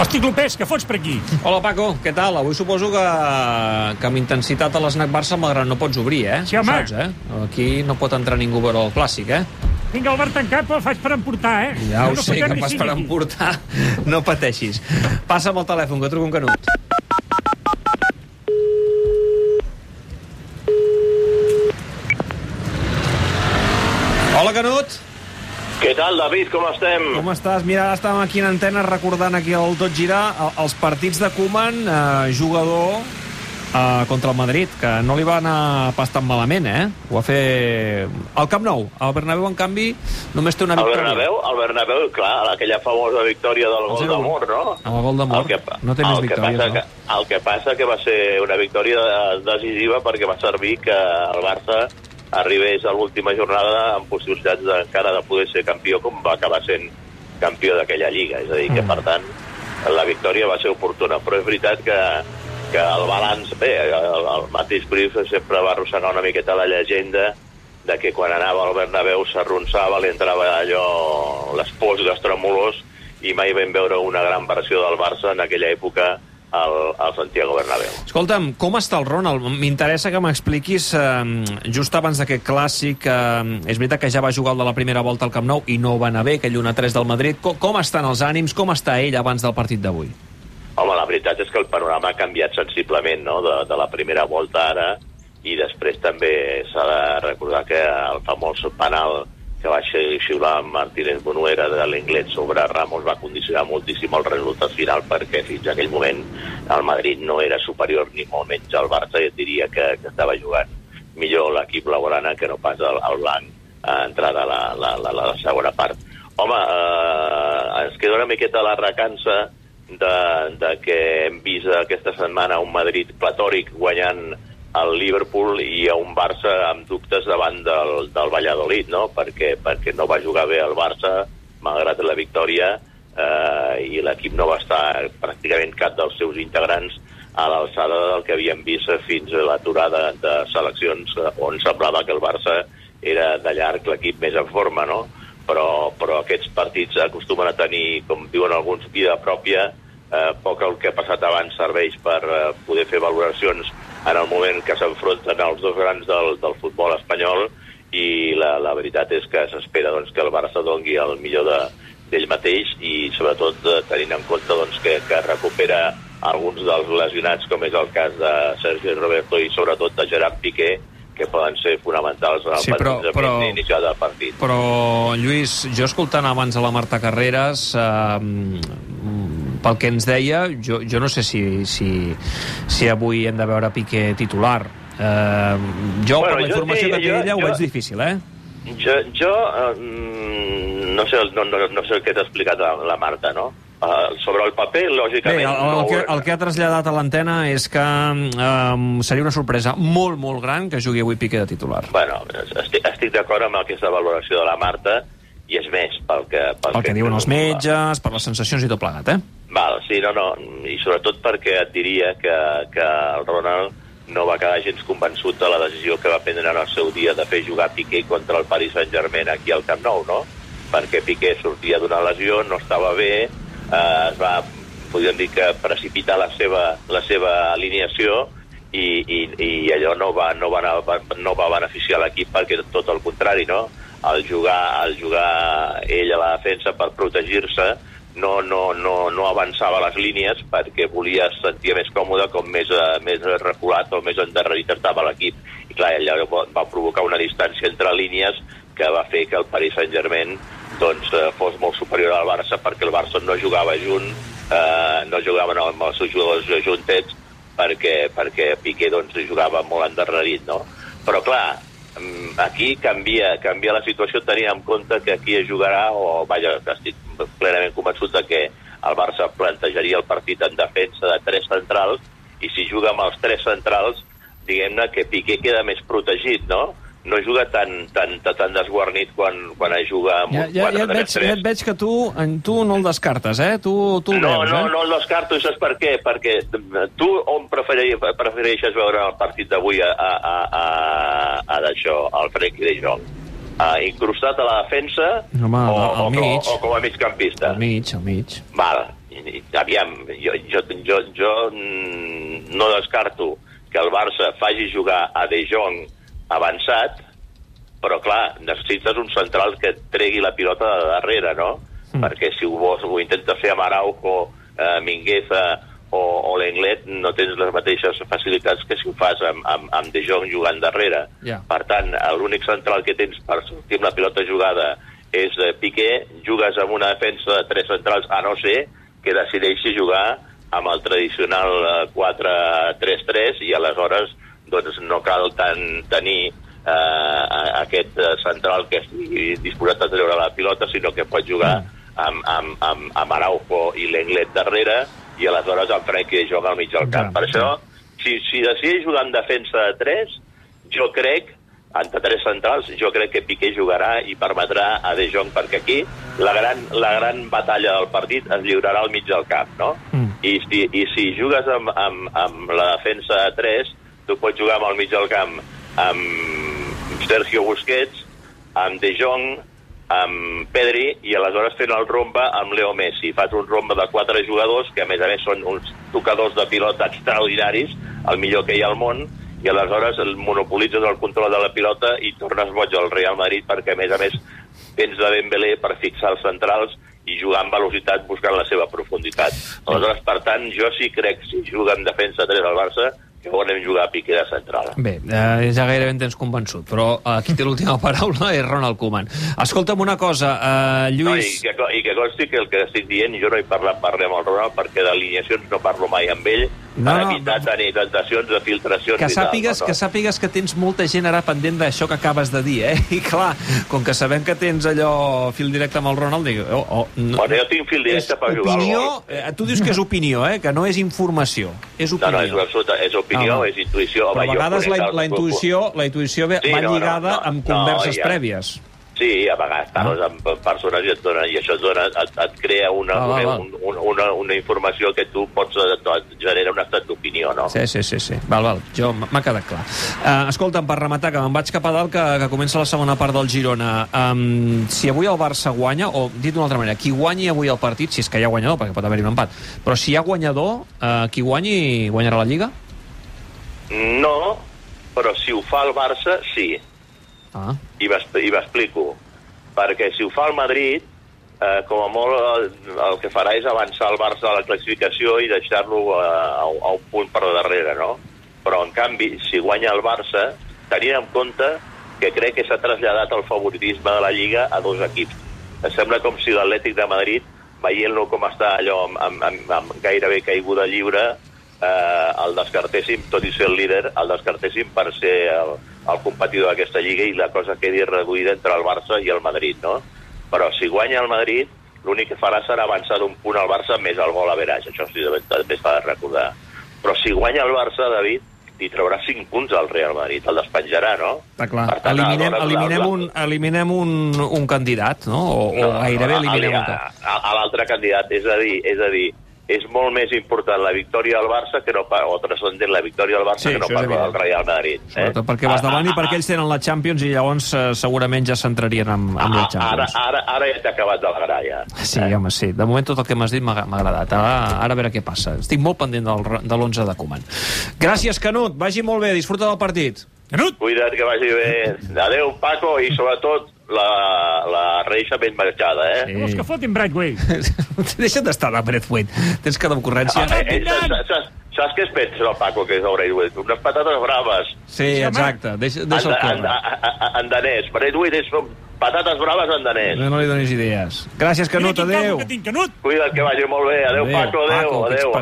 Hosti, Clopés, què fots per aquí? Hola, Paco, què tal? Avui suposo que, que amb intensitat a l'Snac Barça, malgrat no pots obrir, eh? Sí, home. Saps, eh? Aquí no pot entrar ningú a veure el clàssic, eh? Vinga, el bar tancat, però faig per emportar, eh? Ja ho no sé, que cinc per emportar. No pateixis. Passa'm el telèfon, que truco un canut. Hola, Canut. Què tal, David? Com estem? Com estàs? Mira, ara estàvem aquí en antena recordant aquí el Tot Girar el- els partits de Koeman, eh, jugador eh, contra el Madrid, que no li va anar pas tan malament, eh? Ho va fer al Camp Nou. El Bernabéu, en canvi, només té una El victòria. Bernabéu, el Bernabéu, clar, aquella famosa victòria del gol 0-1. d'amor, no? El gol d'amor. El No té més el victòries, passa no? Que, el que passa que va ser una victòria decisiva perquè va servir que el Barça arribés a l'última jornada amb possibilitats de, encara de poder ser campió com va acabar sent campió d'aquella lliga. És a dir, que Mm. per tant la victòria va ser oportuna, però és veritat que, que el balanç, bé, el, el mateix Brief sempre va arrossegar una miqueta la llegenda de que quan anava al Bernabéu s'arronsava, li entrava allò, les pors i les i mai vam veure una gran versió del Barça en aquella època al, al Santiago Bernabéu. Escolta'm, com està el Ronald? M'interessa que m'expliquis, eh, just abans d'aquest clàssic, eh, és veritat que ja va jugar el de la primera volta al Camp Nou i no va anar bé, aquell 1-3 del Madrid. Com, com estan els ànims? Com està ell abans del partit d'avui? Home, la veritat és que el panorama ha canviat sensiblement no? de, de la primera volta ara i després també s'ha de recordar que el famós penal que va xi- xiular Martínez Bonuera de l'Inglet sobre Ramos va condicionar moltíssim el resultat final perquè fins a aquell moment el Madrid no era superior ni molt menys al Barça i et diria que, que estava jugant millor l'equip laurana que no pas el, el blanc a entrada a la, la, la, la segona part. Home, eh, ens queda una miqueta la recança de, de que hem vist aquesta setmana un Madrid platòric guanyant el Liverpool i a un Barça amb dubtes davant del, del Valladolid, no? Perquè, perquè no va jugar bé el Barça, malgrat la victòria, eh, i l'equip no va estar pràcticament cap dels seus integrants a l'alçada del que havíem vist fins a l'aturada de seleccions eh, on semblava que el Barça era de llarg l'equip més en forma, no? Però, però aquests partits acostumen a tenir, com diuen alguns, vida pròpia, eh, poc el que ha passat abans serveix per eh, poder fer valoracions en el moment que s'enfronten els dos grans del, del futbol espanyol i la, la veritat és que s'espera doncs, que el Barça dongui el millor de, d'ell mateix i sobretot eh, tenint en compte doncs, que, que recupera alguns dels lesionats com és el cas de Sergi Roberto i sobretot de Gerard Piqué que poden ser fonamentals en el Sí, però- però- inicial del partit. Però, Lluís, jo escoltant abans a la Marta Carreras, eh, pel que ens deia, jo, jo no sé si, si, si avui hem de veure Piqué titular. Eh, jo, Bueno, per la jo informació diria- que té jo- ella, ho jo- veig difícil, eh? Jo, jo eh, no, sé, no, no, no sé el que t'ha explicat la, la Marta, no? Uh, sobre el paper, Bé, lògicament... el, el, no, que, el que ha traslladat a l'antena és que um, seria una sorpresa molt, molt gran que jugui avui Piqué de titular. Bueno, estic, estic d'acord amb aquesta valoració de la Marta i és més, pel que... Pel El que diuen els metges, per les sensacions i tot plegat, eh? Val, sí, no, no, i sobretot perquè et diria que, que el Ronald no va quedar gens convençut de la decisió que va prendre en el seu dia de fer jugar Piqué contra el Paris Saint-Germain aquí al Camp Nou, no? Perquè Piqué sortia d'una lesió, no estava bé, eh, es va, podríem dir que precipitar la seva, la seva alineació i, i, i allò no va, no va, anar, no va beneficiar l'equip perquè tot el contrari, no? El jugar, el jugar ell a la defensa per protegir-se no, no, no, no avançava les línies perquè volia es sentia més còmode com més, uh, més reculat o més endarrerit estava l'equip. I clar, allò va, provocar una distància entre línies que va fer que el Paris Saint-Germain doncs, eh, fos molt superior al Barça perquè el Barça no jugava junt, eh, no jugaven amb els seus jugadors juntets perquè, perquè Piqué doncs, jugava molt endarrerit, no? Però clar, mm, aquí canvia, canvia la situació tenint en compte que aquí es jugarà, o vaja, estic plenament convençut de que el Barça plantejaria el partit en defensa de tres centrals, i si juga amb els tres centrals, diguem-ne que Piqué queda més protegit, no? No juga tan, tan, tan, tan desguarnit quan, quan es juga amb Ja, un ja, ja, et veig, 4-3-3. ja et veig que tu, en tu no el descartes, eh? Tu, tu No, veus, no, eh? no el descarto, i saps per què? Perquè tu on prefereixes veure el partit d'avui a, a, a, a, a d'això, al Frenkie de Jong? Uh, incrustat a la defensa Home, o, al o, mig. o, o com a migcampista? Al mig, al mig. Val. aviam, jo, jo, jo, jo no descarto que el Barça faci jugar a De Jong avançat, però clar, necessites un central que et tregui la pilota de darrere, no? Mm. Perquè si ho, ho intentes fer amb Araujo, eh, Mingueza o, o l'Englet, no tens les mateixes facilitats que si ho fas amb, amb, amb De Jong jugant darrere. Ja. Per tant, l'únic central que tens per sortir amb la pilota jugada és eh, Piqué, jugues amb una defensa de tres centrals, a no ser que decideixi jugar amb el tradicional eh, 4-3-3 i aleshores doncs, no cal tant tenir eh, aquest eh, central que estigui disposat a treure la pilota, sinó que pot jugar amb, amb, amb, amb Araujo i l'Englet darrere i aleshores el Frenkie de Jong al mig del camp. Ja. Per això, si, si decideix jugar en defensa de 3, jo crec entre tres centrals, jo crec que Piqué jugarà i permetrà a De Jong, perquè aquí la gran, la gran batalla del partit es lliurarà al mig del camp, no? Mm. I, si, I si jugues amb, amb, amb la defensa de 3, tu pots jugar amb el mig del camp amb Sergio Busquets, amb De Jong, amb Pedri, i aleshores fent el romba amb Leo Messi. Fas un romba de quatre jugadors, que a més a més són uns tocadors de pilota extraordinaris, el millor que hi ha al món, i aleshores el monopolitzes el control de la pilota i tornes boig al Real Madrid perquè, a més a més, tens de Dembélé per fixar els centrals i jugar amb velocitat buscant la seva profunditat. Aleshores, per tant, jo sí crec, si juga en defensa 3 al Barça, que volem jugar a Piqué de central. Bé, eh, ja gairebé en tens convençut, però eh, qui té l'última paraula és Ronald Koeman. Escolta'm una cosa, eh, No, Lluís... i, que, I que consti que el que estic dient, jo no he parlat parlem amb el Ronald perquè d'alineacions no parlo mai amb ell No, per no, evitar no. tenir tentacions de filtracions que i tal. sàpigues, no, no. que sàpigues que tens molta gent ara pendent d'això que acabes de dir, eh? I clar, com que sabem que tens allò fil directe amb el Ronald, dic, oh, oh, no, Bueno, jo tinc fil directe per jugar al opinió, gol. eh, tu dius que és opinió, eh? Que no és informació, és No, opinió. no, és, absoluta, és opinió, Ah, va. és intuïció. Però a vegades la, la intuïció, la intuïció ve, Sí, va no, no, lligada no, amb no, converses ja. prèvies. Sí, a vegades parles amb persones i, et dona, i això et, dona, et, et crea una, Ah, una, va. un, un, una, una informació que tu pots et, et genera un estat d'opinió, no? Sí, sí, sí, sí. Val, val. Jo m'ha quedat clar. Uh, escolta'm, per rematar, que me'n vaig cap a dalt, que, que comença la segona part del Girona. Um, si avui el Barça guanya, o dit d'una altra manera, qui guanyi avui el partit, si és que hi ha guanyador, perquè pot haver-hi un empat, però si hi ha guanyador, uh, qui guanyi guanyarà la Lliga? No, però si ho fa el Barça, sí. Ah, I m'explico. Perquè si ho fa el Madrid, eh, com a molt el, el que farà és avançar el Barça a la classificació i deixar-lo a, a, a un punt per darrere, no? Però, en canvi, si guanya el Barça, tenint en compte que crec que s'ha traslladat el favoritisme de la Lliga a dos equips. Em sembla com si l'Atlètic de Madrid, veient-lo com està allò amb, amb, amb, amb gairebé caiguda lliure, eh, el descartéssim, tot i ser el líder, el descartéssim per ser el, el competidor d'aquesta lliga i la cosa quedi reduïda entre el Barça i el Madrid, no? Però si guanya el Madrid, l'únic que farà serà avançar d'un punt al Barça més el gol a veraix, això sí, també, s'ha de recordar. Però si guanya el Barça, David, li traurà 5 punts al Real Madrid, el despenjarà, no? està clar. Per tant, Eliminem, eliminem, un, eliminem un, un candidat, no? O, o gairebé eliminem un a, candidat. a, a l'altre candidat, és a dir, és a dir, és molt més important la victòria del Barça que no pa- o transcendent la victòria del Barça Sí, que no parla del. Real Madrid. Eh? Sobretot perquè vas davant i perquè ells tenen la Champions i llavors eh, segurament ja s'entrarien amb, amb la ara, Champions. ara, ara ja t'ha acabat de la gralla. Sí, home, sí. De moment tot el que m'has dit m'ha m'ha agradat. Ara, ara a veure què passa. Estic molt pendent del, de l'11 de Koeman. Gràcies, Canut. Vagi molt bé. Disfruta del partit. Canut! Cuida't que vagi bé. Adéu, Paco, i sobretot la, la reixa ben marxada, eh? Sí. Vols que fotin Brightway? Deixa't d'estar de Braithwaite. Tens cada ocurrència. Ah, eh, eh, saps, saps, saps què es pensa el Paco, que és el Braithwaite? Unes patates braves. Sí, exacte. Deixa, deixa'l en, en, córrer. en, en danès. Braithwaite és patates braves en danès. No, no li donis idees. Gràcies, Canut. Mira Adéu. que tinc, Canut! Cuida't que vagi molt bé. Adéu, Paco, adéu, Paco, que ets adéu.